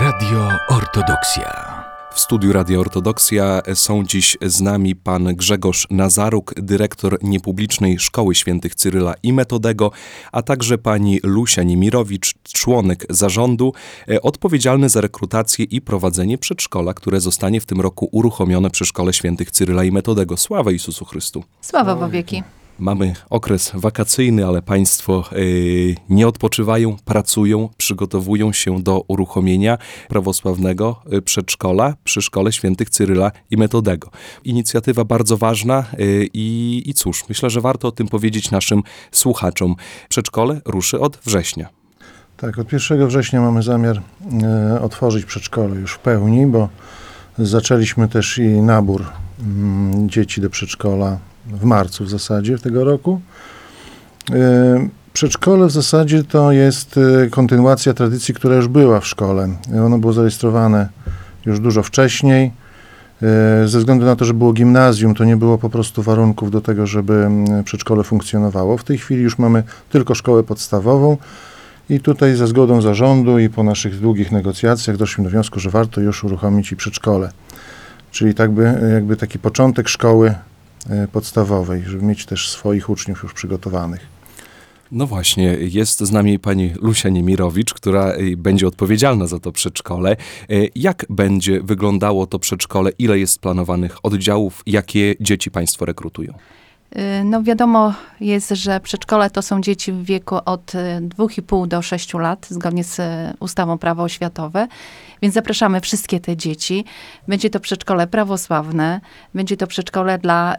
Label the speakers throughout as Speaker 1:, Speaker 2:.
Speaker 1: Radio Ortodoksja. W studiu Radio Ortodoksja są dziś z nami pan Grzegorz Nazaruk, dyrektor niepublicznej Szkoły Świętych Cyryla i Metodego, a także pani Lusia Niemirowicz, członek zarządu, e, odpowiedzialny za rekrutację i prowadzenie przedszkola, które zostanie w tym roku uruchomione przy Szkole Świętych Cyryla i Metodego. Sława Jezusu Chrystu.
Speaker 2: Sława w wieki.
Speaker 1: Mamy okres wakacyjny, ale Państwo yy, nie odpoczywają, pracują, przygotowują się do uruchomienia prawosławnego y, przedszkola przy Szkole Świętych Cyryla i Metodego. Inicjatywa bardzo ważna yy, i, i cóż, myślę, że warto o tym powiedzieć naszym słuchaczom. Przedszkole ruszy od września.
Speaker 3: Tak, od 1 września mamy zamiar e, otworzyć przedszkole już w pełni, bo zaczęliśmy też i nabór mm, dzieci do przedszkola w marcu w zasadzie tego roku. E, przedszkole w zasadzie to jest e, kontynuacja tradycji, która już była w szkole. Ono było zarejestrowane już dużo wcześniej. E, ze względu na to, że było gimnazjum, to nie było po prostu warunków do tego, żeby przedszkole funkcjonowało. W tej chwili już mamy tylko szkołę podstawową i tutaj ze zgodą zarządu i po naszych długich negocjacjach doszliśmy do wniosku, że warto już uruchomić i przedszkole. Czyli tak by, jakby taki początek szkoły E, podstawowej, żeby mieć też swoich uczniów już przygotowanych.
Speaker 1: No właśnie, jest z nami pani Lusia Niemirowicz, która e, będzie odpowiedzialna za to przedszkole. E, jak będzie wyglądało to przedszkole? Ile jest planowanych oddziałów? Jakie dzieci państwo rekrutują?
Speaker 2: No wiadomo jest, że przedszkole to są dzieci w wieku od 2,5 do 6 lat, zgodnie z ustawą prawo oświatowe. Więc zapraszamy wszystkie te dzieci. Będzie to przedszkole prawosławne, będzie to przedszkole dla y,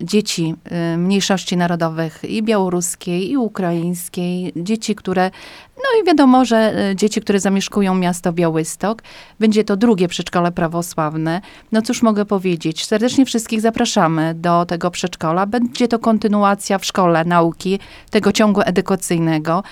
Speaker 2: dzieci y, mniejszości narodowych i białoruskiej, i ukraińskiej, dzieci, które, no i wiadomo, że y, dzieci, które zamieszkują miasto Białystok. Będzie to drugie przedszkole prawosławne. No cóż mogę powiedzieć, serdecznie wszystkich zapraszamy do tego przedszkola. Będzie to kontynuacja w szkole nauki, tego ciągu edukacyjnego.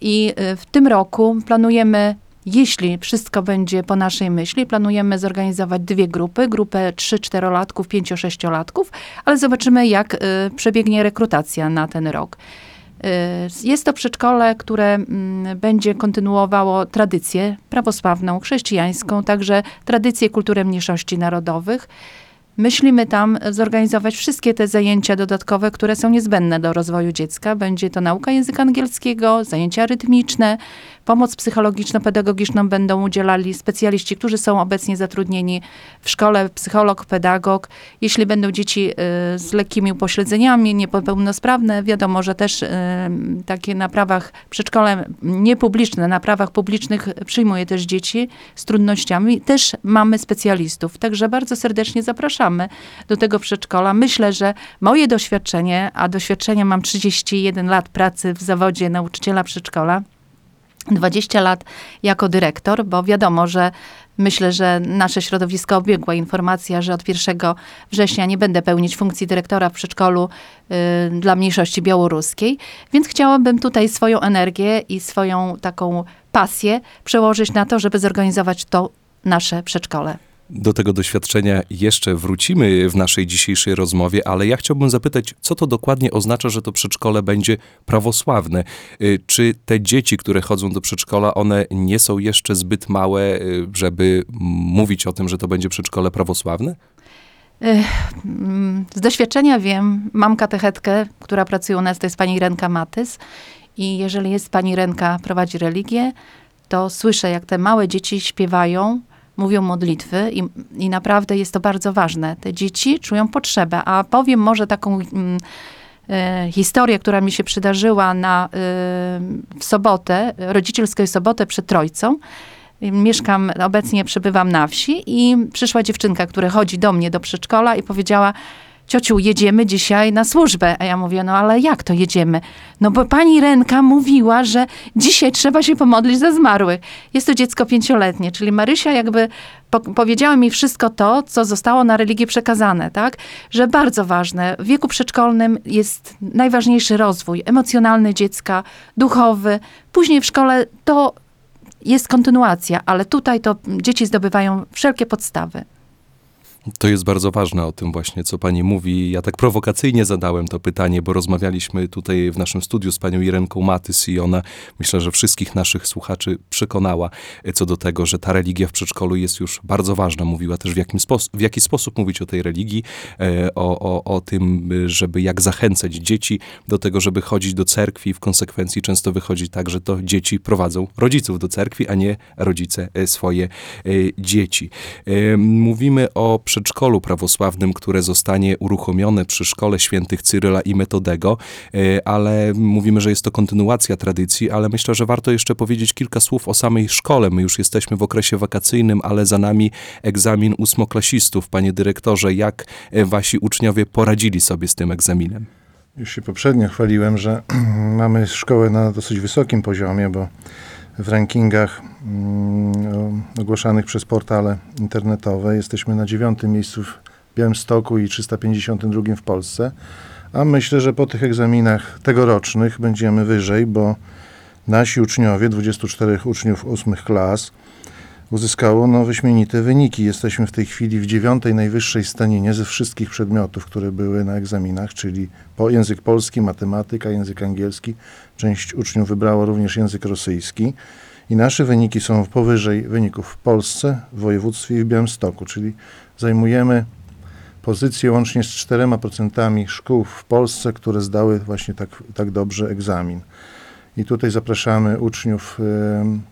Speaker 2: I y, w tym roku planujemy jeśli wszystko będzie po naszej myśli, planujemy zorganizować dwie grupy, grupę 3-4-latków, 5-6-latków, ale zobaczymy, jak y, przebiegnie rekrutacja na ten rok. Y, jest to przedszkole, które mm, będzie kontynuowało tradycję prawosławną, chrześcijańską, także tradycję kultury mniejszości narodowych. Myślimy tam zorganizować wszystkie te zajęcia dodatkowe, które są niezbędne do rozwoju dziecka. Będzie to nauka języka angielskiego, zajęcia rytmiczne, Pomoc psychologiczno-pedagogiczną będą udzielali specjaliści, którzy są obecnie zatrudnieni w szkole, psycholog, pedagog. Jeśli będą dzieci y, z lekkimi upośledzeniami, niepełnosprawne, wiadomo, że też y, takie na prawach przedszkole niepubliczne, na prawach publicznych przyjmuje też dzieci z trudnościami. Też mamy specjalistów, także bardzo serdecznie zapraszamy do tego przedszkola. Myślę, że moje doświadczenie, a doświadczenie mam 31 lat pracy w zawodzie nauczyciela przedszkola, 20 lat jako dyrektor, bo wiadomo, że myślę, że nasze środowisko obiegła informacja, że od 1 września nie będę pełnić funkcji dyrektora w przedszkolu y, dla mniejszości białoruskiej, więc chciałabym tutaj swoją energię i swoją taką pasję przełożyć na to, żeby zorganizować to nasze przedszkole.
Speaker 1: Do tego doświadczenia jeszcze wrócimy w naszej dzisiejszej rozmowie, ale ja chciałbym zapytać, co to dokładnie oznacza, że to przedszkole będzie prawosławne? Y, czy te dzieci, które chodzą do przedszkola, one nie są jeszcze zbyt małe, y, żeby mówić o tym, że to będzie przedszkole prawosławne?
Speaker 2: Z doświadczenia wiem, mam katechetkę, która pracuje u nas, to jest pani Renka Matys. I jeżeli jest pani Renka, prowadzi religię, to słyszę, jak te małe dzieci śpiewają mówią modlitwy i, i naprawdę jest to bardzo ważne. Te dzieci czują potrzebę, a powiem może taką mm, e, historię, która mi się przydarzyła na, y, w sobotę, rodzicielską sobotę przed Trojcą. Mieszkam, obecnie przebywam na wsi i przyszła dziewczynka, która chodzi do mnie do przedszkola i powiedziała, ciociu, jedziemy dzisiaj na służbę. A ja mówię, no ale jak to jedziemy? No bo pani Renka mówiła, że dzisiaj trzeba się pomodlić za zmarłych. Jest to dziecko pięcioletnie, czyli Marysia jakby po powiedziała mi wszystko to, co zostało na religię przekazane, tak? Że bardzo ważne, w wieku przedszkolnym jest najważniejszy rozwój emocjonalny dziecka, duchowy. Później w szkole to jest kontynuacja, ale tutaj to dzieci zdobywają wszelkie podstawy.
Speaker 1: To jest bardzo ważne o tym właśnie, co pani mówi. Ja tak prowokacyjnie zadałem to pytanie, bo rozmawialiśmy tutaj w naszym studiu z panią Irenką Matys i ona, myślę, że wszystkich naszych słuchaczy przekonała e, co do tego, że ta religia w przedszkolu jest już bardzo ważna. Mówiła też w, jakim spos- w jaki sposób mówić o tej religii, e, o, o, o tym, y, żeby jak zachęcać dzieci do tego, żeby chodzić do cerkwi. W konsekwencji często wychodzi tak, że to dzieci prowadzą rodziców do cerkwi, a nie rodzice e, swoje e, dzieci. E, Mówimy o przedszkolu prawosławnym, które zostanie uruchomione przy Szkole Świętych Cyryla i Metodego, e, ale mówimy, że jest to kontynuacja tradycji, ale myślę, że warto jeszcze powiedzieć kilka słów o samej szkole. My już jesteśmy w okresie wakacyjnym, ale za nami egzamin ósmoklasistów. Panie dyrektorze, jak e, wasi uczniowie poradzili sobie z tym egzaminem?
Speaker 3: Już się poprzednio chwaliłem, że mamy szkołę na dosyć wysokim poziomie, bo w rankingach mm, ogłaszanych przez portale internetowe jesteśmy na dziewiątym miejscu w Białymstoku i 352 w Polsce. A myślę, że po tych egzaminach tegorocznych będziemy wyżej, bo nasi uczniowie, 24 uczniów ósmych klas, uzyskało no, wyśmienite wyniki. Jesteśmy w tej chwili w dziewiątej najwyższej staninie ze wszystkich przedmiotów, które były na egzaminach, czyli po język polski, matematyka, język angielski. Część uczniów wybrało również język rosyjski. I nasze wyniki są powyżej wyników w Polsce, w województwie i w Białymstoku, czyli zajmujemy pozycję łącznie z 4% szkół w Polsce, które zdały właśnie tak, tak dobrze egzamin. I tutaj zapraszamy uczniów em,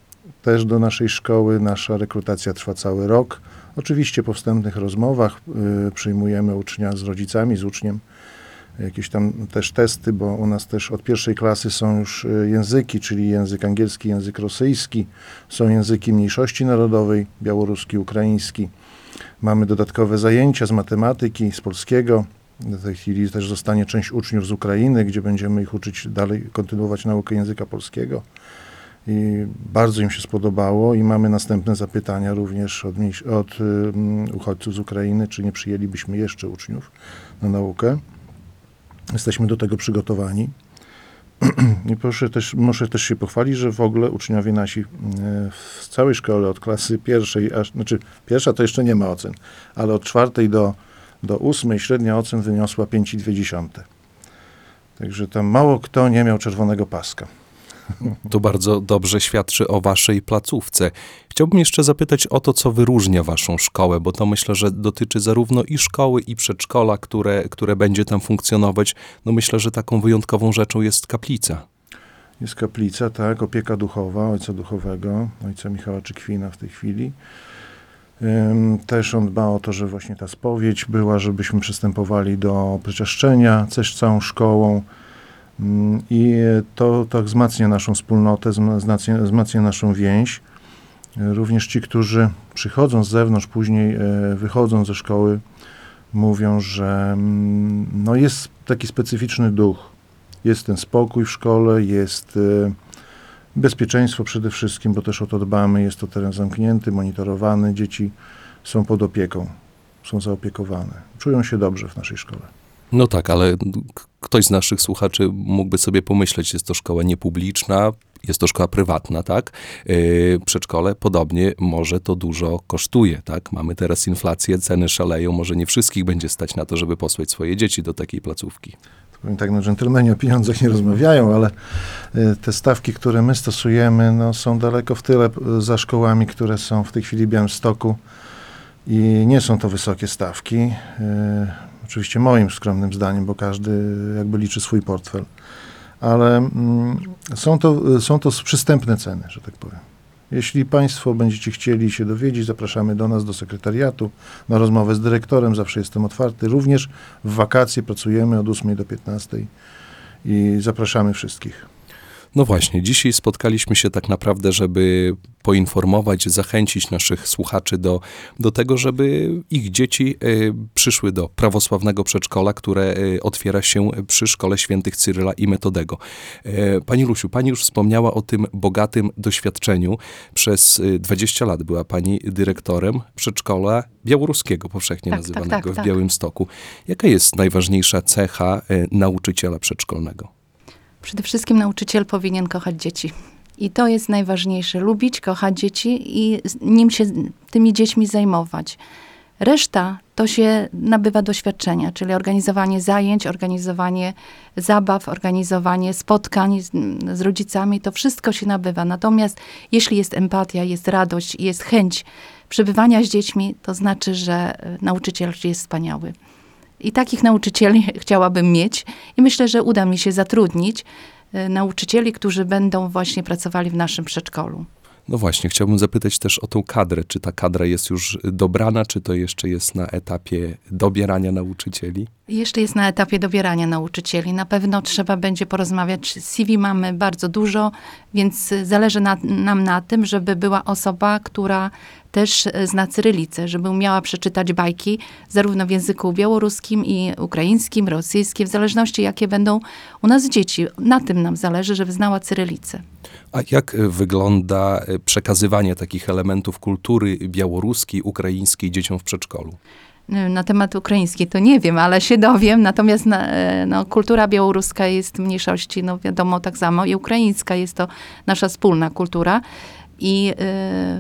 Speaker 3: też do naszej szkoły. Nasza rekrutacja trwa cały rok. Oczywiście po wstępnych rozmowach y, przyjmujemy ucznia z rodzicami, z uczniem. Jakieś tam też testy, bo u nas też od pierwszej klasy są już y, języki, czyli język angielski, język rosyjski. Są języki mniejszości narodowej, białoruski, ukraiński. Mamy dodatkowe zajęcia z matematyki, z polskiego. W tej chwili też zostanie część uczniów z Ukrainy, gdzie będziemy ich uczyć dalej, kontynuować naukę języka polskiego. I bardzo im się spodobało i mamy następne zapytania również od, od uchodźców z Ukrainy, czy nie przyjęlibyśmy jeszcze uczniów na naukę. Jesteśmy do tego przygotowani. I proszę też, muszę też się pochwalić, że w ogóle uczniowie nasi e, w całej szkole od klasy pierwszej, aż, znaczy pierwsza to jeszcze nie ma ocen, ale od czwartej do, do ósmej średnia ocen wyniosła 5,2. Także tam mało kto nie miał czerwonego paska.
Speaker 1: To bardzo dobrze świadczy o waszej placówce. Chciałbym jeszcze zapytać o to, co wyróżnia waszą szkołę, bo to myślę, że dotyczy zarówno i szkoły, i przedszkola, które, które będzie tam funkcjonować. No myślę, że taką wyjątkową rzeczą jest kaplica.
Speaker 3: Jest kaplica, tak, opieka duchowa ojca duchowego, ojca Michała Czykwina w tej chwili. Też on dba o to, że właśnie ta spowiedź była, żebyśmy przystępowali do przyczaszczenia też całą szkołą. Ym, I to tak wzmacnia naszą wspólnotę, wzma- wzmacnia, wzmacnia naszą więź. Y, Również ci, którzy przychodzą z zewnątrz, później e, wychodzą ze szkoły, mówią, że mm, no jest taki specyficzny duch. Jest ten spokój w szkole, jest e, bezpieczeństwo przede wszystkim, bo też o to dbamy. Jest to teren zamknięty, monitorowany. Dzieci są pod opieką, są zaopiekowane. Czują się dobrze w naszej szkole.
Speaker 1: No tak, ale ktoś z naszych słuchaczy mógłby sobie pomyśleć, jest to szkoła niepubliczna, jest to szkoła prywatna, tak? Yy, przedszkole podobnie może to dużo kosztuje, tak? Mamy teraz inflację, ceny szaleją, może nie wszystkich będzie stać na to, żeby posłać swoje dzieci do takiej placówki.
Speaker 3: Powiem tak, no dżentelmeni o pieniądzach nie rozmawiają, ale e, te stawki, które my stosujemy, no, są daleko w tyle e, za szkołami, które są w tej chwili w Białymstoku i nie są to wysokie stawki. Oczywiście moim skromnym zdaniem, bo każdy jakby liczy swój portfel. Ale mm, są, to, są to przystępne ceny, że tak powiem. Jeśli Państwo będziecie chcieli się dowiedzieć, zapraszamy do nas, do sekretariatu, na rozmowę z dyrektorem. Zawsze jestem otwarty. Również w wakacje pracujemy od 8 do 15 i zapraszamy wszystkich.
Speaker 1: No właśnie, dzisiaj spotkaliśmy się tak naprawdę, żeby poinformować, zachęcić naszych słuchaczy do, do tego, żeby ich dzieci y, przyszły do prawosławnego przedszkola, które y, otwiera się przy Szkole Świętych Cyryla i Metodego. E, Pani Lusiu, pani już wspomniała o tym bogatym doświadczeniu. Przez y, 20 lat była pani dyrektorem przedszkola białoruskiego, powszechnie
Speaker 2: Tak, tak,
Speaker 1: nazywanego
Speaker 2: tak,
Speaker 1: w
Speaker 2: tak.
Speaker 1: Białymstoku. Jaka jest najważniejsza cecha y, nauczyciela przedszkolnego?
Speaker 2: Przede wszystkim nauczyciel powinien kochać dzieci. I to jest najważniejsze. Lubić, kochać dzieci i nim się, tymi dziećmi zajmować. Reszta to się nabywa doświadczenia, czyli organizowanie zajęć, organizowanie zabaw, organizowanie spotkań z, z rodzicami, to wszystko się nabywa. Natomiast jeśli jest empatia, jest radość, jest chęć przebywania z dziećmi, to znaczy, że y, nauczyciel jest wspaniały. I takich nauczycieli chciałabym mieć i myślę, że uda mi się zatrudnić y, nauczycieli, którzy będą właśnie pracowali w naszym przedszkolu.
Speaker 1: No właśnie, chciałbym zapytać też o tą kadrę. Czy ta kadra jest już dobrana, czy to jeszcze jest na etapie dobierania nauczycieli?
Speaker 2: Jeszcze jest na etapie dobierania nauczycieli. Na pewno trzeba będzie porozmawiać. CV mamy bardzo dużo, więc zależy na, nam na tym, żeby była osoba, która też e, zna cyrylicę, żeby umiała przeczytać bajki zarówno w języku białoruskim i ukraińskim, rosyjskim, w zależności jakie będą u nas dzieci. Na tym nam zależy, żeby znała cyrylicę.
Speaker 1: A jak e, wygląda e, przekazywanie takich elementów kultury białoruskiej, ukraińskiej dzieciom w przedszkolu?
Speaker 2: Na temat ukraiński to nie wiem, ale się dowiem. Natomiast na, no, kultura białoruska jest mniejszości, no wiadomo tak samo, i ukraińska jest to nasza wspólna kultura. I y,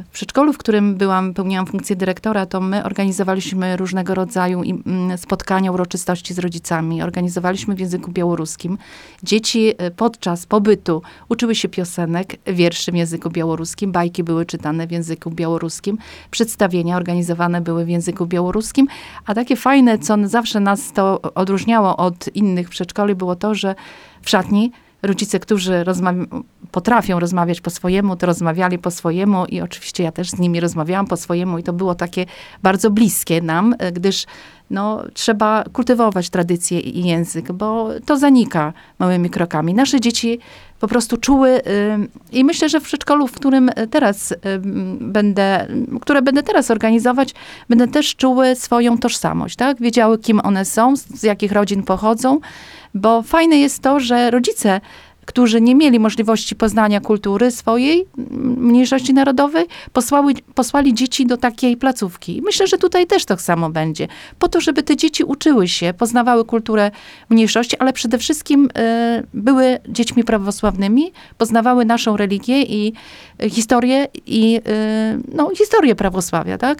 Speaker 2: w przedszkolu, w którym byłam, pełniłam funkcję dyrektora, to my organizowaliśmy różnego rodzaju mm, spotkania, uroczystości z rodzicami. Organizowaliśmy w języku białoruskim. Dzieci y, podczas pobytu uczyły się piosenek, wierszy w języku białoruskim, bajki były czytane w języku białoruskim, przedstawienia organizowane były w języku białoruskim. A takie fajne, co zawsze nas to odróżniało od innych przedszkoli, było to, że w szatni rodzice, którzy potrafią rozmawiać po swojemu, to rozmawiali po swojemu i oczywiście ja też z nimi rozmawiałam po swojemu i to było takie bardzo bliskie nam, e, gdyż no, trzeba kultywować tradycję i język, bo to zanika małymi krokami. Nasze dzieci po prostu czuły y, i myślę, że w przedszkolu, w którym teraz y, będę, które będę teraz organizować, będę też czuły swoją tożsamość, tak? Wiedziały, kim one są, z, jakich rodzin pochodzą, bo fajne jest to, że rodzice którzy nie mieli możliwości poznania kultury swojej mniejszości narodowej, posłały, posłali dzieci do takiej placówki. Myślę, że tutaj też tak samo będzie. Po to, żeby te dzieci uczyły się, poznawały kulturę mniejszości, ale przede wszystkim e, były dziećmi prawosławnymi, poznawały naszą religię i e, historię i e, no, historię prawosławia, tak?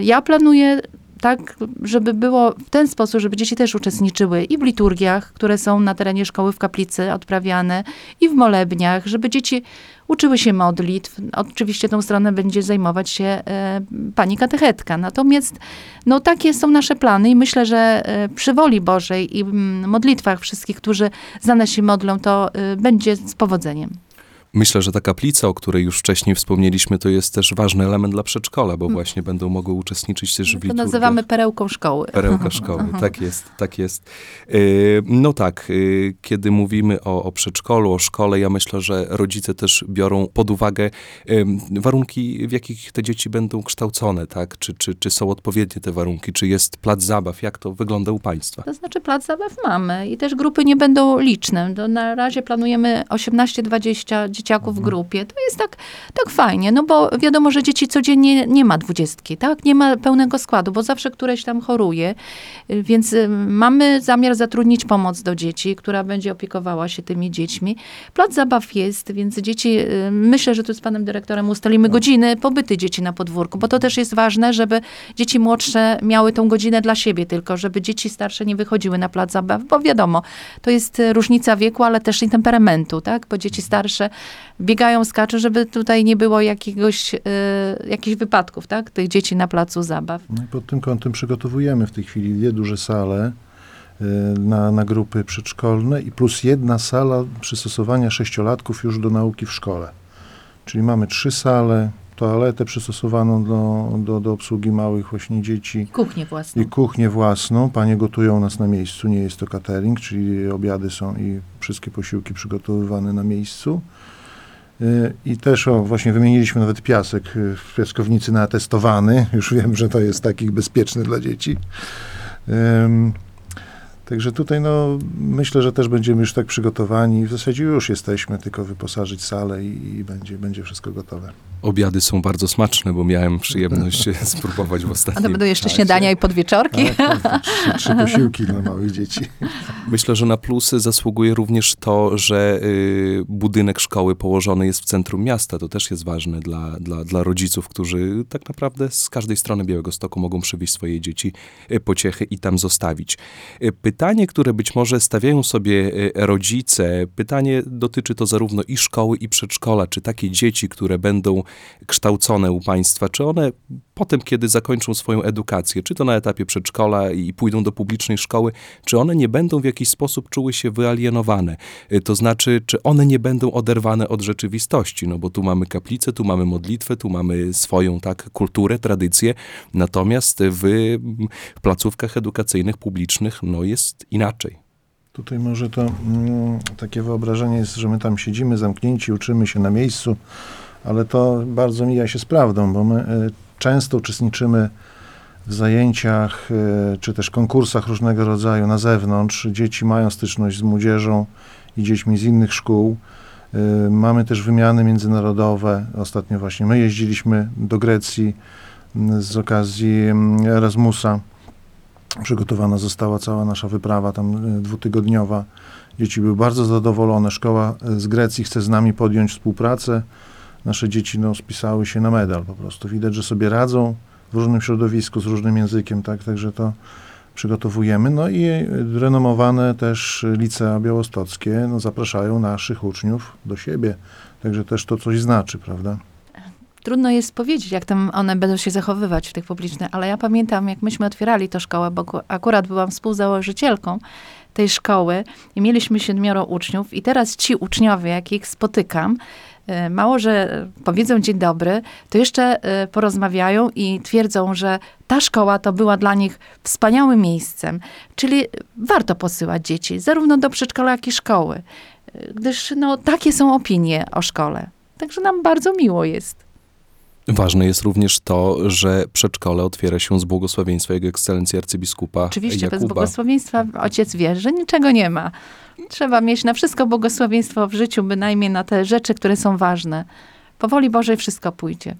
Speaker 2: Ja planuję tak, żeby było w ten sposób, żeby dzieci też uczestniczyły i w liturgiach, które są na terenie szkoły w kaplicy odprawiane, i w molebniach, żeby dzieci uczyły się modlitw. Oczywiście tą stronę będzie zajmować się e, pani katechetka. Natomiast no, takie są nasze plany i myślę, że e, przy woli Bożej i mm, modlitwach wszystkich, którzy za nas się modlą, to e, będzie z powodzeniem.
Speaker 1: Myślę, że ta kaplica, o której już wcześniej wspomnieliśmy, to jest też ważny element dla przedszkola, bo właśnie będą mogły uczestniczyć też w
Speaker 2: To
Speaker 1: liturgiach.
Speaker 2: nazywamy perełką szkoły.
Speaker 1: Perełka szkoły, tak jest, tak jest. Yy, No tak, yy, kiedy mówimy o, o przedszkolu, o szkole, ja myślę, że rodzice też biorą pod uwagę warunki, w jakich te dzieci będą kształcone, tak? Czy, czy, czy są odpowiednie te warunki, czy jest plac zabaw, jak to wygląda u państwa?
Speaker 2: To znaczy plac zabaw mamy i też grupy nie będą liczne. To na razie planujemy 18-20 dzieciaków w grupie. To jest tak, tak fajnie, no bo wiadomo, że dzieci codziennie nie ma dwudziestki, tak? Nie ma pełnego składu, bo zawsze któreś tam choruje. Y, Więc y, mamy zamiar zatrudnić pomoc do dzieci, która będzie opiekowała się tymi dziećmi. Plac zabaw jest, więc dzieci, y, myślę, że tu z panem dyrektorem ustalimy godziny pobyty dzieci na podwórku, bo to też jest ważne, żeby dzieci młodsze miały tą godzinę dla siebie tylko, żeby dzieci starsze nie wychodziły na plac zabaw, bo wiadomo, to jest różnica wieku, ale też i temperamentu, tak? Bo dzieci starsze biegają, skaczą, żeby tutaj nie było jakiegoś, y, jakichś wypadków, tak? Tych dzieci na placu zabaw.
Speaker 3: No i pod tym kątem przygotowujemy w tej chwili dwie duże sale y, na, na grupy przedszkolne i plus jedna sala przystosowania sześciolatków już do nauki w szkole. Czyli mamy trzy sale, toaletę przystosowaną do, do, do obsługi małych właśnie dzieci
Speaker 2: Kuchnię własną.
Speaker 3: i kuchnię własną. Panie gotują nas na miejscu, nie jest to catering, czyli obiady są i wszystkie posiłki przygotowywane na miejscu. I też, o, właśnie wymieniliśmy nawet piasek y, w piaskownicy naatestowany. Już wiem, że to jest taki bezpieczny dla dzieci. Także tutaj no, myślę, że też będziemy już tak przygotowani. W zasadzie już jesteśmy, tylko wyposażyć salę i, i będzie, będzie wszystko gotowe.
Speaker 1: Obiady są bardzo smaczne, bo miałem przyjemność spróbować w
Speaker 2: A
Speaker 1: ostatnim
Speaker 2: to będą jeszcze
Speaker 1: czasie.
Speaker 2: śniadania i podwieczorki.
Speaker 3: Tak, tak, trzy, trzy posiłki dla małych dzieci.
Speaker 1: Myślę, że na plusy zasługuje również to, że y, budynek szkoły położony jest w centrum miasta. To też jest ważne dla, dla, dla rodziców, którzy tak naprawdę z każdej strony Białego Stoku mogą przywieźć swoje dzieci y, pociechy i tam zostawić. Y, Pytanie, które być może stawiają sobie rodzice, pytanie dotyczy to zarówno i szkoły, i przedszkola. Czy takie dzieci, które będą kształcone u państwa, czy one potem, kiedy zakończą swoją edukację, czy to na etapie przedszkola i pójdą do publicznej szkoły, czy one nie będą w jakiś sposób czuły się wyalienowane? Y, To znaczy, czy one nie będą oderwane od rzeczywistości? No bo tu mamy kaplicę, tu mamy modlitwę, tu mamy swoją tak kulturę, tradycję, natomiast w, placówkach edukacyjnych publicznych no jest inaczej.
Speaker 3: Tutaj może to mm, takie wyobrażenie jest, że my tam siedzimy zamknięci, uczymy się na miejscu, ale to bardzo mija się z prawdą, bo my e, często uczestniczymy w zajęciach e, czy też konkursach różnego rodzaju na zewnątrz. Dzieci mają styczność z młodzieżą i dziećmi z innych szkół. E, Mamy też wymiany międzynarodowe. Ostatnio właśnie my jeździliśmy do Grecji z okazji Erasmusa. Przygotowana została cała nasza wyprawa tam dwutygodniowa. Dzieci były bardzo zadowolone. Szkoła z Grecji chce z nami podjąć współpracę. Nasze dzieci no, spisały się na medal po prostu. Widać, że sobie radzą w różnym środowisku, z różnym językiem, tak? Także to przygotowujemy. No i renomowane też licea białostockie no, zapraszają naszych uczniów do siebie. Także też to coś znaczy, prawda?
Speaker 2: Trudno jest powiedzieć, jak tam one będą się zachowywać w tych publicznych, ale ja pamiętam, jak myśmy otwierali tę szkołę, bo ku- akurat byłam współzałożycielką tej szkoły i mieliśmy siedmioro uczniów i teraz ci uczniowie, jak ich spotykam, mało, że powiedzą dzień dobry, to jeszcze e, porozmawiają i twierdzą, że ta szkoła to była dla nich wspaniałym miejscem. Czyli warto posyłać dzieci, zarówno do przedszkola, jak i szkoły, e, gdyż no, takie są opinie o szkole. Także nam bardzo miło jest.
Speaker 1: Ważne jest również to, że przedszkole otwiera się z błogosławieństwa Jego Ekscelencji Arcybiskupa
Speaker 2: Oczywiście, bez
Speaker 1: Jakuba.
Speaker 2: błogosławieństwa ojciec wie, że niczego nie ma. Trzeba mieć na wszystko błogosławieństwo w życiu, bynajmniej na te rzeczy, które są ważne. Powoli Bożej wszystko pójdzie.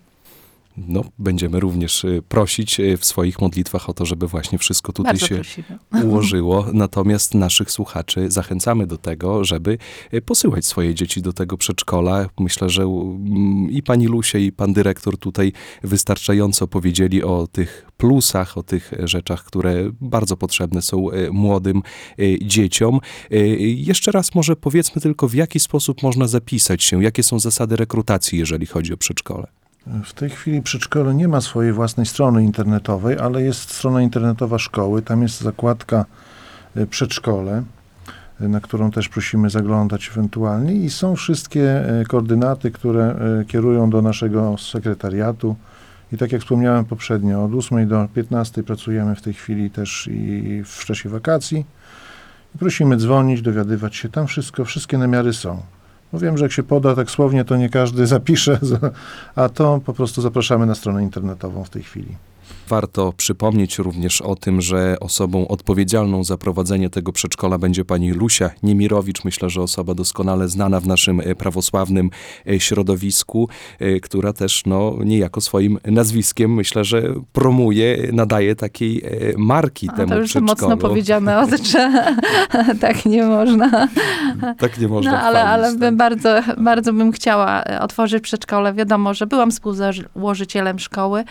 Speaker 1: No, będziemy również y, prosić y, w swoich modlitwach o to, żeby właśnie wszystko tutaj
Speaker 2: Bardzo
Speaker 1: się
Speaker 2: prosimy.
Speaker 1: ułożyło. Natomiast naszych słuchaczy zachęcamy do tego, żeby y, posyłać swoje dzieci do tego przedszkola. Myślę, że mm, i pani Lusia, i pan dyrektor tutaj wystarczająco powiedzieli o tych plusach, o tych rzeczach, które bardzo potrzebne są y, młodym y, dzieciom. Jeszcze raz może powiedzmy tylko, w jaki sposób można zapisać się, jakie są zasady rekrutacji, jeżeli chodzi o przedszkole.
Speaker 3: W tej chwili przedszkole nie ma swojej własnej strony internetowej, ale jest strona internetowa szkoły. Tam jest zakładka y, przedszkole, y, na którą też prosimy zaglądać ewentualnie i są wszystkie y, koordynaty, które kierują do naszego sekretariatu. I tak jak wspomniałem poprzednio, od 8 do 15 pracujemy w tej chwili też i w czasie wakacji. Prosimy dzwonić, dowiadywać się. Tam wszystko, wszystkie namiary są. Bo wiem, że jak się poda tak słownie, to nie każdy zapisze, za- a to po prostu zapraszamy na stronę internetową w tej chwili.
Speaker 1: Warto przypomnieć również o tym, że osobą odpowiedzialną za prowadzenie tego przedszkola będzie pani Lusia Niemirowicz. Myślę, że osoba doskonale znana w naszym e, prawosławnym e, środowisku, e, która też no, niejako swoim nazwiskiem myślę, że promuje, nadaje takiej marki
Speaker 2: A
Speaker 1: temu
Speaker 2: to już
Speaker 1: przedszkolu.
Speaker 2: mocno powiedziane, że tak nie można.
Speaker 1: Tak nie można
Speaker 2: No, ale,
Speaker 1: chwalić,
Speaker 2: ale
Speaker 1: tak.
Speaker 2: bym bardzo, bardzo bym chciała otworzyć przedszkole. Wiadomo, że byłam współzałożycielem szkoły.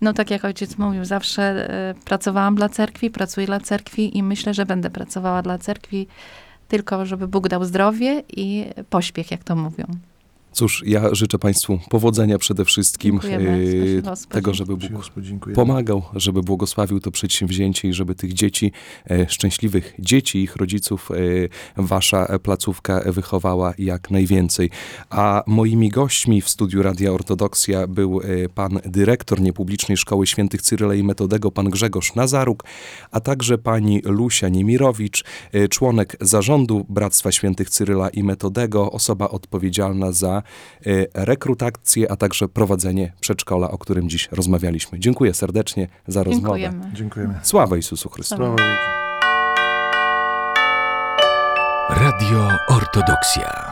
Speaker 2: No tak jak ojciec mówił, zawsze e, pracowałam dla cerkwi, pracuję dla cerkwi i myślę, że będę pracowała dla cerkwi tylko, żeby Bóg dał zdrowie i pośpiech, jak to mówią.
Speaker 1: Cóż, ja życzę Państwu powodzenia przede wszystkim. E, tego, żeby Bóg pomagał, żeby błogosławił to przedsięwzięcie i żeby tych dzieci, e, szczęśliwych dzieci, ich rodziców, e, Wasza placówka wychowała jak najwięcej. A moimi gośćmi w studiu Radia Ortodoksja był pan dyrektor niepublicznej Szkoły Świętych Cyryla i Metodego, pan Grzegorz Nazaruk, a także pani Lusia Niemirowicz, członek zarządu Bractwa Świętych Cyryla i Metodego, osoba odpowiedzialna za rekrutację, a także prowadzenie przedszkola, o którym dziś rozmawialiśmy. Dziękuję serdecznie za rozmowę.
Speaker 2: Dziękujemy.
Speaker 3: Dziękujemy.
Speaker 1: Sława Jezusu Chrystusowi.
Speaker 4: Radio Ortodoksja.